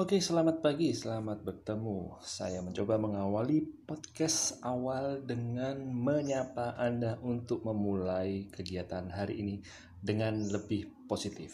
Oke, selamat pagi, selamat bertemu. Saya mencoba mengawali podcast awal dengan menyapa Anda untuk memulai kegiatan hari ini dengan lebih positif.